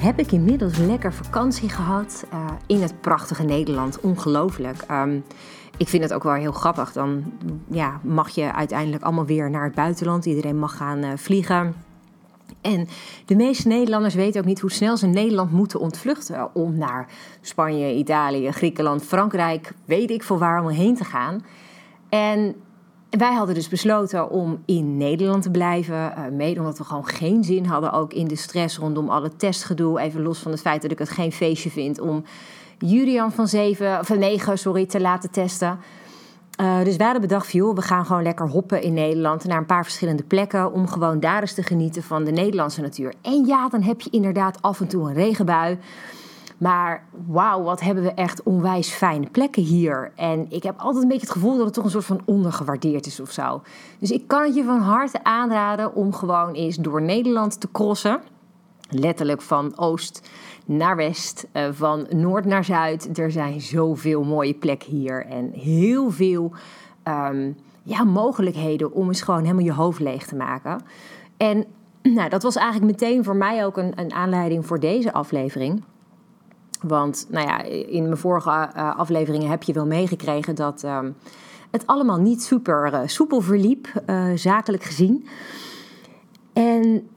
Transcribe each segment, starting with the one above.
Heb ik inmiddels lekker vakantie gehad uh, in het prachtige Nederland. Ongelooflijk. Um, ik vind het ook wel heel grappig. Dan ja, mag je uiteindelijk allemaal weer naar het buitenland. Iedereen mag gaan vliegen. En de meeste Nederlanders weten ook niet hoe snel ze Nederland moeten ontvluchten om naar Spanje, Italië, Griekenland, Frankrijk, weet ik veel waar om heen te gaan. En wij hadden dus besloten om in Nederland te blijven. Uh, mede omdat we gewoon geen zin hadden ook in de stress rondom alle testgedoe. Even los van het feit dat ik het geen feestje vind om Julian van, 7, van 9 sorry, te laten testen. Uh, dus wij hadden bedacht, joh, we gaan gewoon lekker hoppen in Nederland naar een paar verschillende plekken om gewoon daar eens te genieten van de Nederlandse natuur. En ja, dan heb je inderdaad af en toe een regenbui. Maar wauw, wat hebben we echt onwijs fijne plekken hier. En ik heb altijd een beetje het gevoel dat het toch een soort van ondergewaardeerd is of zo. Dus ik kan het je van harte aanraden om gewoon eens door Nederland te crossen. Letterlijk van oost naar west, eh, van noord naar zuid. Er zijn zoveel mooie plekken hier en heel veel um, ja, mogelijkheden om eens gewoon helemaal je hoofd leeg te maken. En nou, dat was eigenlijk meteen voor mij ook een, een aanleiding voor deze aflevering. Want nou ja, in mijn vorige uh, afleveringen heb je wel meegekregen dat um, het allemaal niet super uh, soepel verliep, uh, zakelijk gezien. En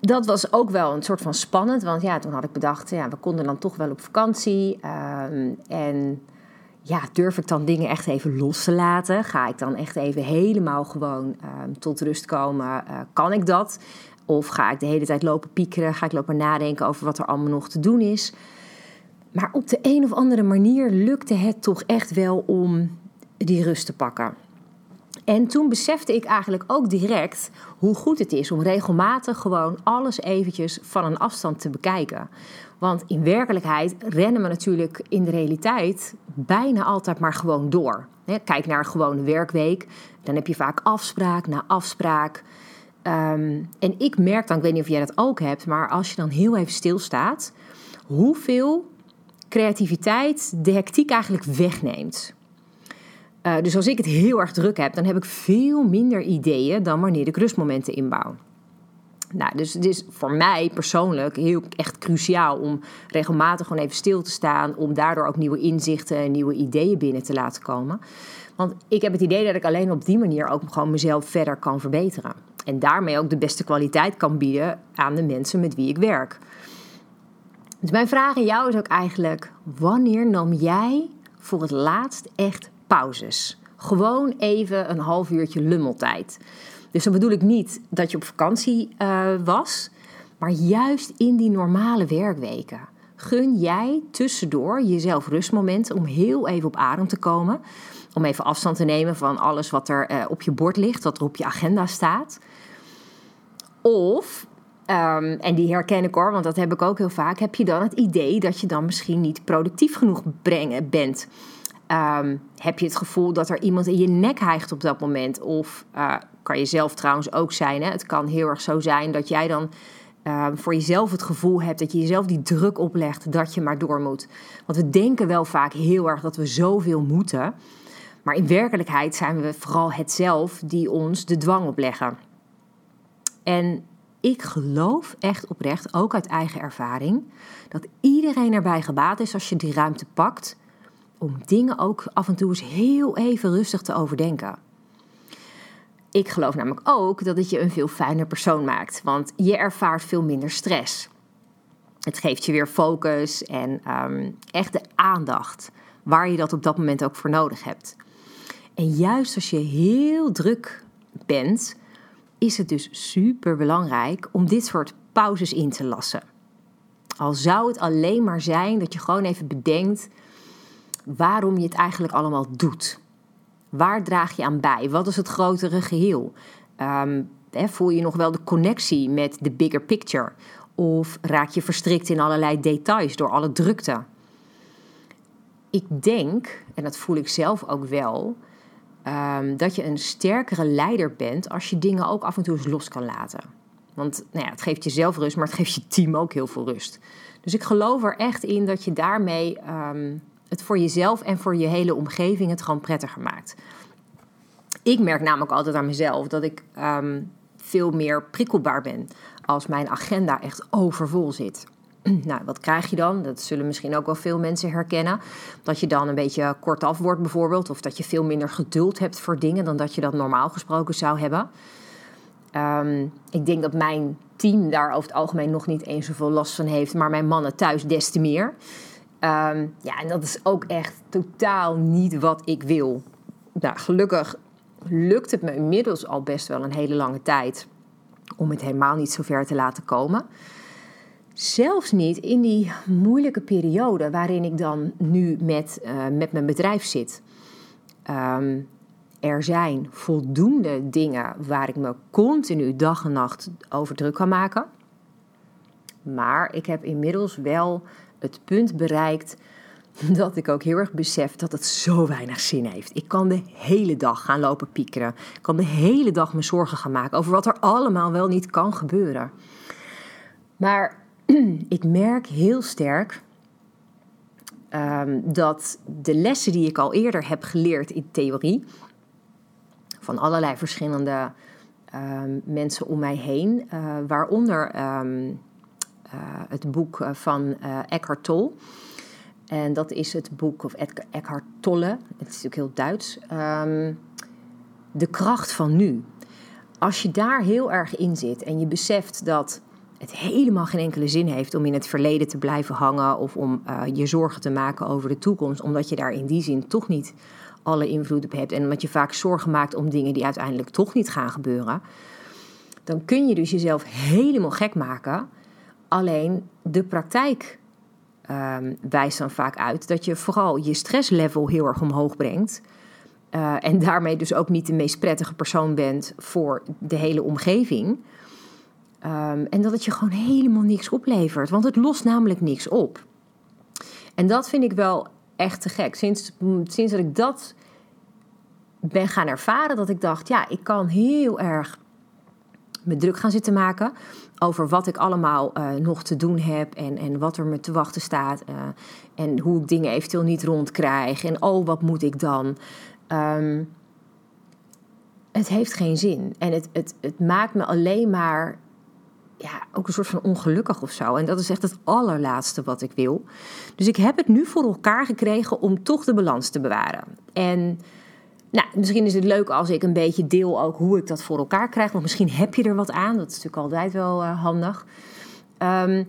dat was ook wel een soort van spannend, want ja, toen had ik bedacht, ja, we konden dan toch wel op vakantie. Um, en ja, durf ik dan dingen echt even los te laten? Ga ik dan echt even helemaal gewoon um, tot rust komen? kan ik dat? Of ga ik de hele tijd lopen piekeren? Ga ik lopen nadenken over wat er allemaal nog te doen is? Maar op de een of andere manier lukte het toch echt wel om die rust te pakken. En toen besefte ik eigenlijk ook direct hoe goed het is om regelmatig gewoon alles eventjes van een afstand te bekijken. Want in werkelijkheid rennen we natuurlijk in de realiteit bijna altijd maar gewoon door. Kijk naar een gewone werkweek, dan heb je vaak afspraak na afspraak. Um, en ik merk dan, ik weet niet of jij dat ook hebt, maar als je dan heel even stilstaat, hoeveel creativiteit de hectiek eigenlijk wegneemt. Uh, dus als ik het heel erg druk heb, dan heb ik veel minder ideeën dan wanneer ik rustmomenten inbouw. Nou, dus het is voor mij persoonlijk heel echt cruciaal om regelmatig gewoon even stil te staan, om daardoor ook nieuwe inzichten en nieuwe ideeën binnen te laten komen. Want ik heb het idee dat ik alleen op die manier ook gewoon mezelf verder kan verbeteren. En daarmee ook de beste kwaliteit kan bieden aan de mensen met wie ik werk. Dus mijn vraag aan jou is ook eigenlijk: wanneer nam jij voor het laatst echt pauzes? Gewoon even een half uurtje lummeltijd. Dus dan bedoel ik niet dat je op vakantie uh, was, maar juist in die normale werkweken. Gun jij tussendoor jezelf rustmomenten om heel even op adem te komen. Om even afstand te nemen van alles wat er uh, op je bord ligt, wat er op je agenda staat. Of Um, en die herken ik hoor, want dat heb ik ook heel vaak. Heb je dan het idee dat je dan misschien niet productief genoeg brengen bent? Um, heb je het gevoel dat er iemand in je nek hijgt op dat moment? Of uh, kan je zelf trouwens ook zijn. Hè? Het kan heel erg zo zijn dat jij dan uh, voor jezelf het gevoel hebt dat je jezelf die druk oplegt dat je maar door moet. Want we denken wel vaak heel erg dat we zoveel moeten. Maar in werkelijkheid zijn we vooral het zelf die ons de dwang opleggen. En ik geloof echt oprecht, ook uit eigen ervaring, dat iedereen erbij gebaat is als je die ruimte pakt om dingen ook af en toe eens heel even rustig te overdenken. Ik geloof namelijk ook dat het je een veel fijner persoon maakt, want je ervaart veel minder stress. Het geeft je weer focus en um, echt de aandacht waar je dat op dat moment ook voor nodig hebt. En juist als je heel druk bent, is het dus super belangrijk om dit soort pauzes in te lassen. Al zou het alleen maar zijn dat je gewoon even bedenkt waarom je het eigenlijk allemaal doet. Waar draag je aan bij? Wat is het grotere geheel? Um, voel je nog wel de connectie met de bigger picture? Of raak je verstrikt in allerlei details door alle drukte? Ik denk, en dat voel ik zelf ook wel, ehm, dat je een sterkere leider bent als je dingen ook af en toe eens los kan laten. Want nou ja, het geeft jezelf rust, maar het geeft je team ook heel veel rust. Dus ik geloof er echt in dat je daarmee ehm, het voor jezelf en voor je hele omgeving het gewoon prettiger maakt. Ik merk namelijk altijd aan mezelf dat ik ehm, veel meer prikkelbaar ben als mijn agenda echt overvol zit. Nou, wat krijg je dan? Dat zullen misschien ook wel veel mensen herkennen. Dat je dan een beetje kortaf wordt bijvoorbeeld. Of dat je veel minder geduld hebt voor dingen dan dat je dat normaal gesproken zou hebben. Ehm, ik denk dat mijn team daar over het algemeen nog niet eens zoveel last van heeft. Maar mijn mannen thuis des te meer. Ehm, ja, en dat is ook echt totaal niet wat ik wil. Nou, gelukkig lukt het me inmiddels al best wel een hele lange tijd om het helemaal niet zo ver te laten komen. Zelfs niet in die moeilijke periode waarin ik dan nu met, uh, met mijn bedrijf zit. Um, er zijn voldoende dingen waar ik me continu dag en nacht over druk kan maken. Maar ik heb inmiddels wel het punt bereikt dat ik ook heel erg besef dat het zo weinig zin heeft. Ik kan de hele dag gaan lopen piekeren. Ik kan de hele dag me zorgen gaan maken over wat er allemaal wel niet kan gebeuren. Maar ik merk heel sterk um, dat de lessen die ik al eerder heb geleerd in theorie, van allerlei verschillende um, mensen om mij heen, uh, waaronder um, uh, het boek eh, van uh, Eckhart Tolle. En dat is het boek, of Eckhart Tolle, het is natuurlijk heel Duits. De kracht van nu. Als je daar heel erg in zit en je beseft dat het helemaal geen enkele zin heeft om in het verleden te blijven hangen of om uh, je zorgen te maken over de toekomst, omdat je daar in die zin toch niet alle invloed op hebt en omdat je vaak zorgen maakt om dingen die uiteindelijk toch niet gaan gebeuren, dan kun je dus jezelf helemaal gek maken Alleen de praktijk um, wijst dan vaak uit dat je vooral je stresslevel heel erg omhoog brengt. Uh, en daarmee dus ook niet de meest prettige persoon bent voor de hele omgeving. Um, en dat het je gewoon helemaal niks oplevert. Want het lost namelijk niks op. En dat vind ik wel echt te gek. Sinds, sinds dat ik dat ben gaan ervaren, dat ik dacht, ja, ik kan heel erg me druk gaan zitten maken over wat ik allemaal uh, nog te doen heb en, en wat er me te wachten staat. Uh, en hoe ik dingen eventueel niet rondkrijg. En oh, wat moet ik dan? Um, het heeft geen zin. En het, het, het maakt me alleen maar ja, ook een soort van ongelukkig of zo. En dat is echt het allerlaatste wat ik wil. Dus ik heb het nu voor elkaar gekregen om toch de balans te bewaren. En nou, misschien is het leuk als ik een beetje deel ook hoe ik dat voor elkaar krijg. Want misschien heb je er wat aan. Dat is natuurlijk altijd wel uh, handig. Um,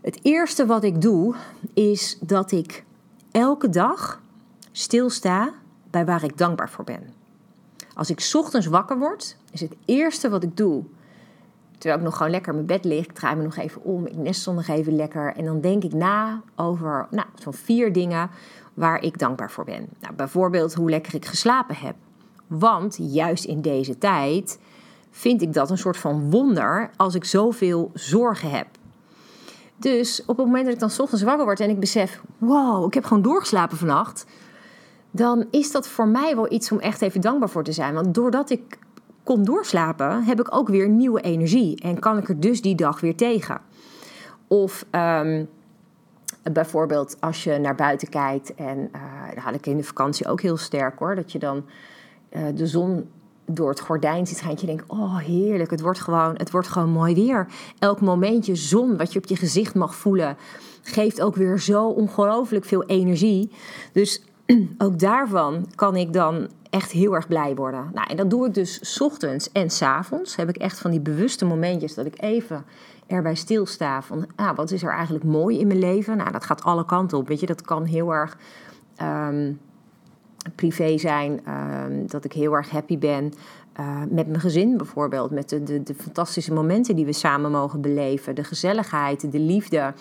het eerste wat ik doe is dat ik elke dag stilsta bij waar ik dankbaar voor ben. Als ik ochtends wakker word, is het eerste wat ik doe. Terwijl ik nog gewoon lekker mijn bed lig, ik draai me nog even om, ik nestel nog even lekker. En dan denk ik na over nou, zo'n vier dingen waar ik dankbaar voor ben. Nou, bijvoorbeeld hoe lekker ik geslapen heb. Want juist in deze tijd vind ik dat een soort van wonder als ik zoveel zorgen heb. Dus op het moment dat ik dan ochtends wakker word en ik besef: wow, ik heb gewoon doorgeslapen vannacht. Dan is dat voor mij wel iets om echt even dankbaar voor te zijn. Want doordat ik kon doorslapen, heb ik ook weer nieuwe energie. En kan ik er dus die dag weer tegen. Of um, Bijvoorbeeld als je naar buiten kijkt, en uh, dat had ik in de vakantie ook heel sterk hoor, dat je dan uh, de zon door het gordijn ziet gaan. Je denkt, oh heerlijk, het wordt, gewoon, het wordt gewoon mooi weer. Elk momentje zon wat je op je gezicht mag voelen, geeft ook weer zo ongelooflijk veel energie. Dus ook daarvan kan ik dan echt heel erg blij worden. Nou, en dat doe ik dus ochtends en avonds. Heb ik echt van die bewuste momentjes dat ik even erbij stilsta van ah, wat is er eigenlijk mooi in mijn leven. Nou, dat gaat alle kanten op. Weet je, dat kan heel erg um, privé zijn. Um, dat ik heel erg happy ben uh, met mijn gezin bijvoorbeeld. Met de, de, de fantastische momenten die we samen mogen beleven. De gezelligheid, de liefde.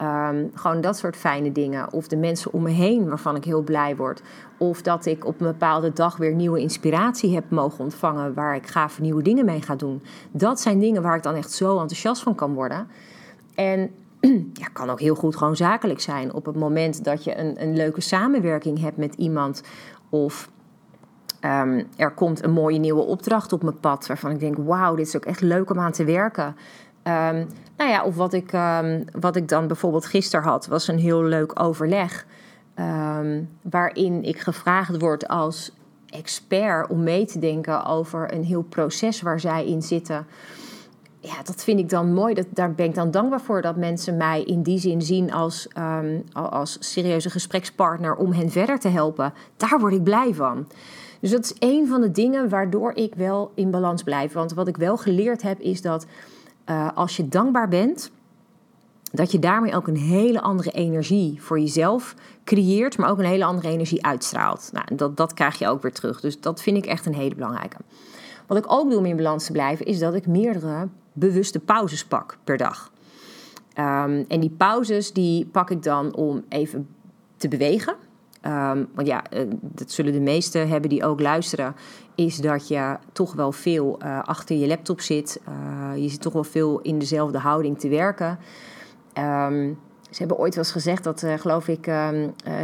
Um, gewoon dat soort fijne dingen. Of de mensen om me heen waarvan ik heel blij word. Of dat ik op een bepaalde dag weer nieuwe inspiratie heb mogen ontvangen. Waar ik gaaf nieuwe dingen mee ga doen. Dat zijn dingen waar ik dan echt zo enthousiast van kan worden. En ja, kan ook heel goed gewoon zakelijk zijn. Op het moment dat je een, een leuke samenwerking hebt met iemand. Of ehm, er komt een mooie nieuwe opdracht op mijn pad. Waarvan ik denk, wauw, dit is ook echt leuk om aan te werken. Um, nou ja, of wat ik, um, wat ik dan bijvoorbeeld gisteren had, was een heel leuk overleg. waarin ik gevraagd word als expert om mee te denken over een heel proces waar zij in zitten ja, dat vind ik dan mooi. Dat, daar ben ik dan dankbaar voor dat mensen mij in die zin zien als, als serieuze gesprekspartner om hen verder te helpen. Daar word ik blij van. Dus dat is een van de dingen waardoor ik wel in balans blijf. Want wat ik wel geleerd heb is dat uh, als je dankbaar bent, dat je daarmee ook een hele andere energie voor jezelf creëert, maar ook een hele andere energie uitstraalt. Nou, dat, dat krijg je ook weer terug. Dus dat vind ik echt een hele belangrijke. Wat ik ook doe om in balans te blijven, is dat ik meerdere bewuste pauzes pak per dag. Um, en die pauzes die pak ik dan om even te bewegen. Um, want ja, eh, dat zullen de meesten hebben die ook luisteren. Is dat je toch wel veel uh, achter je laptop zit. Uh, je zit toch wel veel in dezelfde houding te werken. Um, ze hebben ooit wel eens gezegd dat, geloof ik,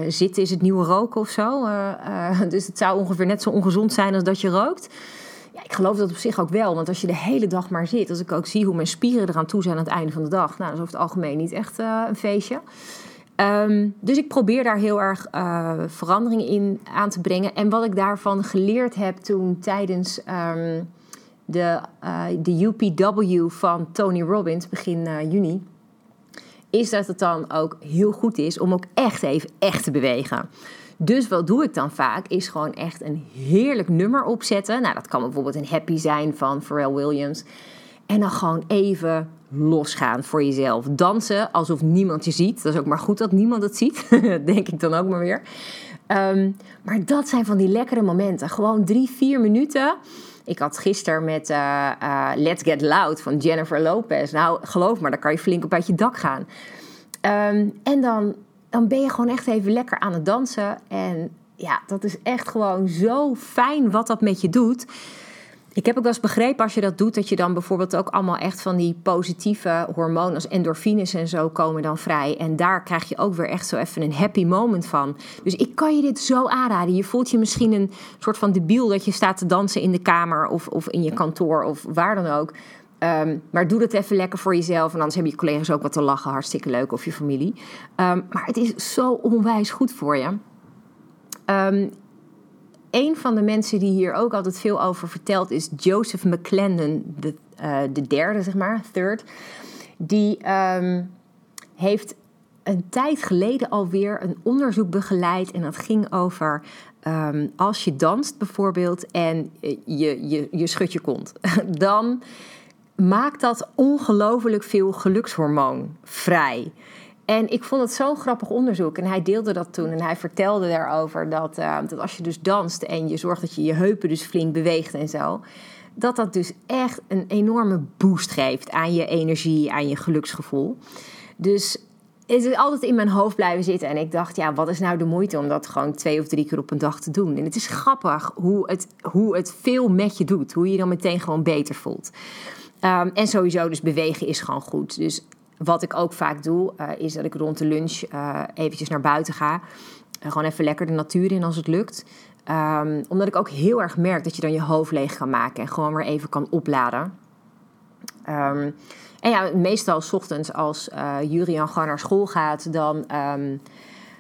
zitten is het nieuwe roken of zo. dus het zou ongeveer net zo ongezond zijn als dat je rookt. Ja, ik geloof dat op zich ook wel. Want als je de hele dag maar zit, als ik ook zie hoe mijn spieren eraan toe zijn aan het einde van de dag, nou, dat is over het algemeen niet echt een feestje. Um, dus ik probeer daar heel erg uh, verandering in aan te brengen. En wat ik daarvan geleerd heb toen tijdens um, de, uh, de UPW van Tony Robbins, begin juni, is dat het dan ook heel goed is om ook echt even echt te bewegen. Dus wat doe ik dan vaak? Is gewoon echt een heerlijk nummer opzetten. Nou, dat kan bijvoorbeeld een happy zijn van Pharrell Williams. En dan gewoon even losgaan voor jezelf. Dansen alsof niemand je ziet. Dat is ook maar goed dat niemand het ziet. Denk ik dan ook maar weer. Um, maar dat zijn van die lekkere momenten. Gewoon drie, vier minuten. Ik had gisteren met uh, uh, Let's Get Loud van Jennifer Lopez. Nou, geloof maar, dan kan je flink op uit je dak gaan. Um, en dan dan ben je gewoon echt even lekker aan het dansen. En ja, dat is echt gewoon zo fijn wat dat met je doet. Ik heb ook wel eens begrepen als je dat doet, dat je dan bijvoorbeeld ook allemaal echt van die positieve hormonen als endorfines en zo komen dan vrij. En daar krijg je ook weer echt zo even een happy moment van. Dus ik kan je dit zo aanraden. Je voelt je misschien een soort van debiel dat je staat te dansen in de kamer of, of in je kantoor of waar dan ook. Um, maar doe dat even lekker voor jezelf. En anders hebben je collega's ook wat te lachen. Hartstikke leuk. Of je familie. Um, maar het is zo onwijs goed voor je. Um, een van de mensen die hier ook altijd veel over vertelt is Joseph McClendon, de, uh, de derde, zeg maar, third. Die heeft een tijd geleden alweer een onderzoek begeleid. En dat ging over als je danst bijvoorbeeld en je, je, je schudt je kont. Dan maakt dat ongelooflijk veel gelukshormoon vrij. En ik vond het zo'n grappig onderzoek. En hij deelde dat toen. En hij vertelde daarover dat, uh, dat als je dus danst en je zorgt dat je je heupen dus flink beweegt en zo. Dat dat dus echt een enorme boost geeft aan je energie, aan je geluksgevoel. Dus het is altijd in mijn hoofd blijven zitten. En ik dacht, ja, wat is nou de moeite om dat gewoon twee of drie keer op een dag te doen? En het is grappig hoe het, hoe het veel met je doet. Hoe je je dan meteen gewoon beter voelt. Um, en sowieso, dus bewegen is gewoon goed. Dus wat ik ook vaak doe, uh, is dat ik rond de lunch uh, eventjes naar buiten ga. Gewoon even lekker de natuur in als het lukt. Um, omdat ik ook heel erg merk dat je dan je hoofd leeg kan maken en gewoon weer even kan opladen. Um, en ja, meestal s ochtends als Jurian gewoon naar school gaat, dan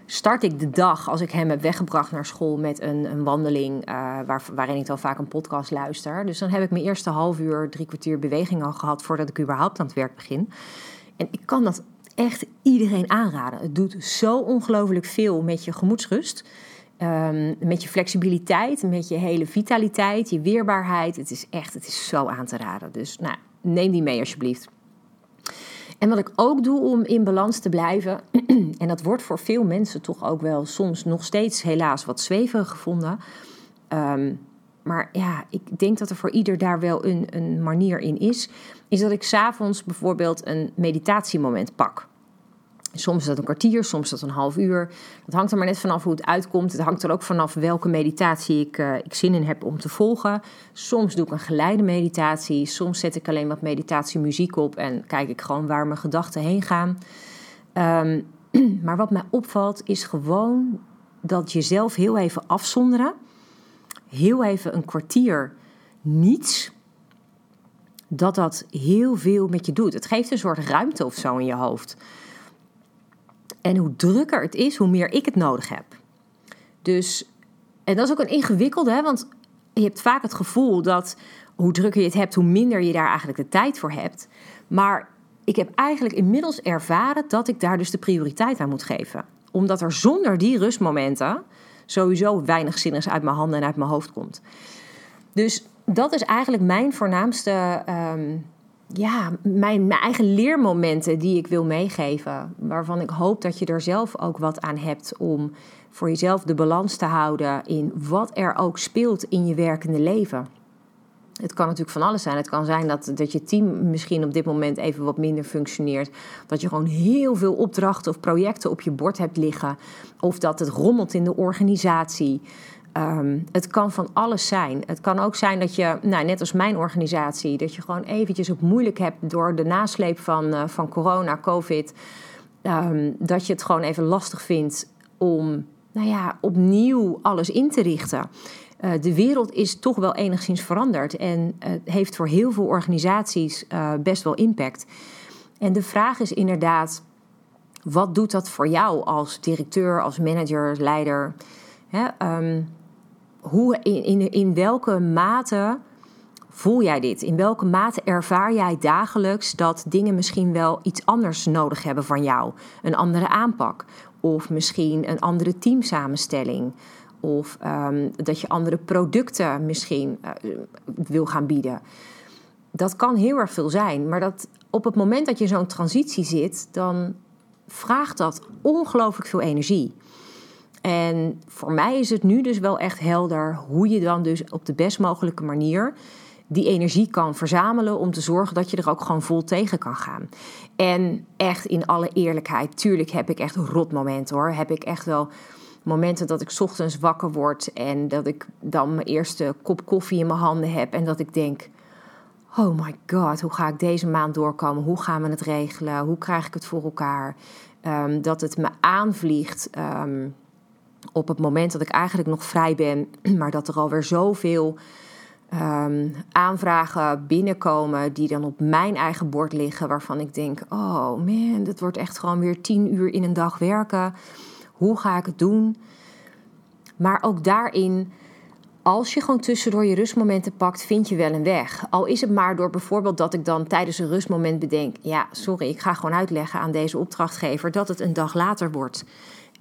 start ik de dag als ik hem heb weggebracht naar school met een, een wandeling waar, waarin ik dan vaak een podcast luister. Dus dan heb ik mijn eerste half uur, drie kwartier beweging al gehad voordat ik überhaupt aan het werk begin. En ik kan dat echt iedereen aanraden. Het doet zo ongelooflijk veel met je gemoedsrust. Um, met je flexibiliteit, met je hele vitaliteit, je weerbaarheid. Het is echt, het is zo aan te raden. Dus nou, neem die mee alsjeblieft. En wat ik ook doe om in balans te blijven, en dat wordt voor veel mensen toch ook wel soms nog steeds helaas wat zweverig gevonden. Um, maar ja, ik denk dat er voor ieder daar wel een, een manier in is. Is dat ik s'avonds bijvoorbeeld een meditatiemoment pak. Soms is dat een kwartier, soms is dat een half uur. Dat hangt er maar net vanaf hoe het uitkomt. Het hangt er ook vanaf welke meditatie ik, uh, ik zin in heb om te volgen. Soms doe ik een geleide meditatie. Soms zet ik alleen wat meditatiemuziek op en kijk ik gewoon waar mijn gedachten heen gaan. Um, maar wat mij opvalt is gewoon dat jezelf heel even afzonderen. Heel even een kwartier niets. Dat dat heel veel met je doet. Het geeft een soort ruimte of zo in je hoofd. En hoe drukker het is, hoe meer ik het nodig heb. Dus, en dat is ook een ingewikkelde, hè, want je hebt vaak het gevoel dat hoe drukker je het hebt, hoe minder je daar eigenlijk de tijd voor hebt. Maar ik heb eigenlijk inmiddels ervaren dat ik daar dus de prioriteit aan moet geven. Omdat er zonder die rustmomenten sowieso weinig zinnigs uit mijn handen en uit mijn hoofd komt. Dus dat is eigenlijk mijn voornaamste, ehm, ja, mijn, mijn eigen leermomenten die ik wil meegeven. Waarvan ik hoop dat je er zelf ook wat aan hebt om voor jezelf de balans te houden in wat er ook speelt in je werkende leven. Het kan natuurlijk van alles zijn. Het kan zijn dat, dat je team misschien op dit moment even wat minder functioneert. Dat je gewoon heel veel opdrachten of projecten op je bord hebt liggen. Of dat het rommelt in de organisatie. Um, het kan van alles zijn. Het kan ook zijn dat je, nou, net als mijn organisatie, dat je gewoon eventjes het moeilijk hebt door de nasleep van, uh, van corona, COVID. Um, dat je het gewoon even lastig vindt om, nou ja, opnieuw alles in te richten. Uh, de wereld is toch wel enigszins veranderd en uh, heeft voor heel veel organisaties uh, best wel impact. En de vraag is inderdaad, wat doet dat voor jou als directeur, als manager, als leider? Hè, um, hoe, in, in, in welke mate voel jij dit? In welke mate ervaar jij dagelijks dat dingen misschien wel iets anders nodig hebben van jou? Een andere aanpak of misschien een andere teamsamenstelling? Of um, dat je andere producten misschien uh, wil gaan bieden. Dat kan heel erg veel zijn. Maar dat op het moment dat je zo'n transitie zit, dan vraagt dat ongelooflijk veel energie. En voor mij is het nu dus wel echt helder hoe je dan dus op de best mogelijke manier die energie kan verzamelen om te zorgen dat je er ook gewoon vol tegen kan gaan. En echt in alle eerlijkheid, tuurlijk heb ik echt rotmomenten hoor. Heb ik echt wel momenten dat ik ochtends wakker word en dat ik dan mijn eerste kop koffie in mijn handen heb en dat ik denk: Oh my god, hoe ga ik deze maand doorkomen? Hoe gaan we het regelen? Hoe krijg ik het voor elkaar? Um, dat het me aanvliegt. Um, op het moment dat ik eigenlijk nog vrij ben, maar dat er alweer zoveel um, aanvragen binnenkomen die dan op mijn eigen bord liggen, waarvan ik denk: oh man, dat wordt echt gewoon weer tien uur in een dag werken. Hoe ga ik het doen? Maar ook daarin, als je gewoon tussendoor je rustmomenten pakt, vind je wel een weg. Al is het maar door bijvoorbeeld dat ik dan tijdens een rustmoment bedenk: ja, sorry, ik ga gewoon uitleggen aan deze opdrachtgever dat het een dag later wordt.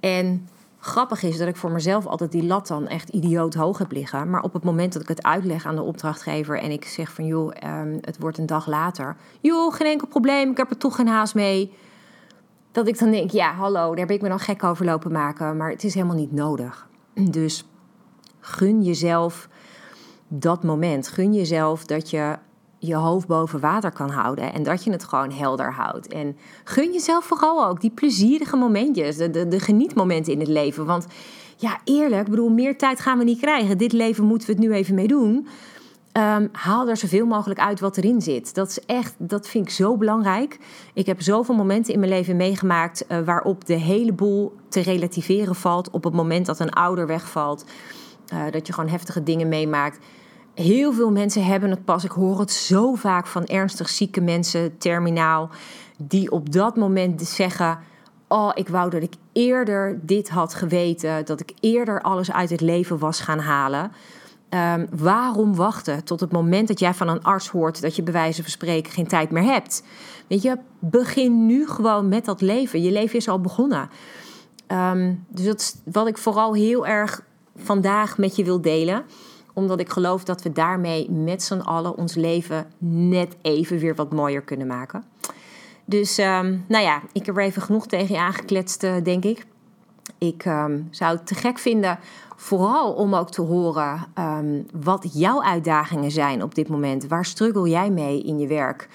En grappig is dat ik voor mezelf altijd die lat dan echt idioot hoog heb liggen. Maar op het moment dat ik het uitleg aan de opdrachtgever en ik zeg van joh, um, het wordt een dag later. Joh, geen enkel probleem, ik heb er toch geen haast mee. Dat ik dan denk, ja, hallo, daar heb ik me dan gek over lopen maken. Maar het is helemaal niet nodig. Dus gun jezelf dat moment. Gun jezelf dat je je hoofd boven water kan houden en dat je het gewoon helder houdt. En gun jezelf vooral ook die plezierige momentjes, de, de, de genietmomenten in het leven. Want ja, eerlijk, bedoel, meer tijd gaan we niet krijgen. Dit leven moeten we het nu even mee doen. Um, haal er zoveel mogelijk uit wat erin zit. Dat is echt, dat vind ik zo belangrijk. Ik heb zoveel momenten in mijn leven meegemaakt uh, waarop de hele boel te relativeren valt. Op het moment dat een ouder wegvalt, uh, dat je gewoon heftige dingen meemaakt. Heel veel mensen hebben het pas. Ik hoor het zo vaak van ernstig zieke mensen, terminaal, die op dat moment zeggen: Oh, ik wou dat ik eerder dit had geweten, dat ik eerder alles uit het leven was gaan halen. Um, waarom wachten tot het moment dat jij van een arts hoort dat je bij wijze van spreken geen tijd meer hebt? Weet je, begin nu gewoon met dat leven. Je leven is al begonnen. Um, dus dat is wat ik vooral heel erg vandaag met je wil delen omdat ik geloof dat we daarmee met z'n allen ons leven net even weer wat mooier kunnen maken. Dus um, nou ja, ik heb er even genoeg tegen je aangekletst, uh, denk ik. Ik um, zou het te gek vinden, vooral om ook te horen um, wat jouw uitdagingen zijn op dit moment. Waar struggle jij mee in je werk?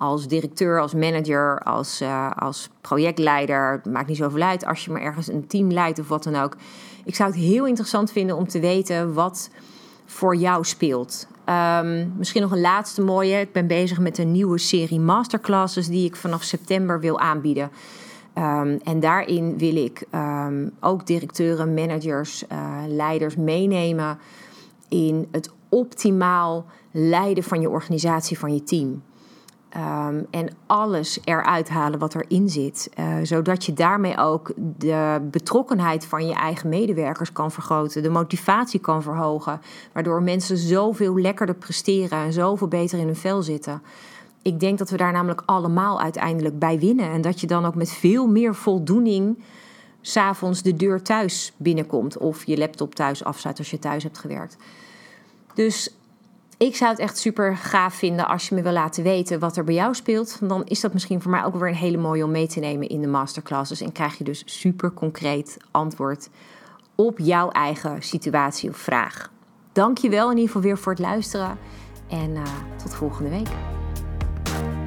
als directeur, als manager, als, uh, als projectleider. Maakt niet zoveel uit als je maar ergens een team leidt of wat dan ook. Ik zou het heel interessant vinden om te weten wat voor jou speelt. Ehm, misschien nog een laatste mooie. Ik ben bezig met een nieuwe serie masterclasses die ik vanaf september wil aanbieden. Ehm, en daarin wil ik ehm, ook directeuren, managers, uh, leiders meenemen in het optimaal leiden van je organisatie, van je team. Um, en alles eruit halen wat erin zit. Uh, zodat je daarmee ook de betrokkenheid van je eigen medewerkers kan vergroten. De motivatie kan verhogen. Waardoor mensen zoveel lekkerder presteren en zoveel beter in hun vel zitten. Ik denk dat we daar namelijk allemaal uiteindelijk bij winnen. En dat je dan ook met veel meer voldoening s'avonds de deur thuis binnenkomt. Of je laptop thuis afzet als je thuis hebt gewerkt. Dus ik zou het echt super gaaf vinden als je me wil laten weten wat er bij jou speelt. Dan is dat misschien voor mij ook weer een hele mooie om mee te nemen in de masterclasses. En krijg je dus super concreet antwoord op jouw eigen situatie of vraag. Dank je wel in ieder geval weer voor het luisteren. En uh, tot volgende week.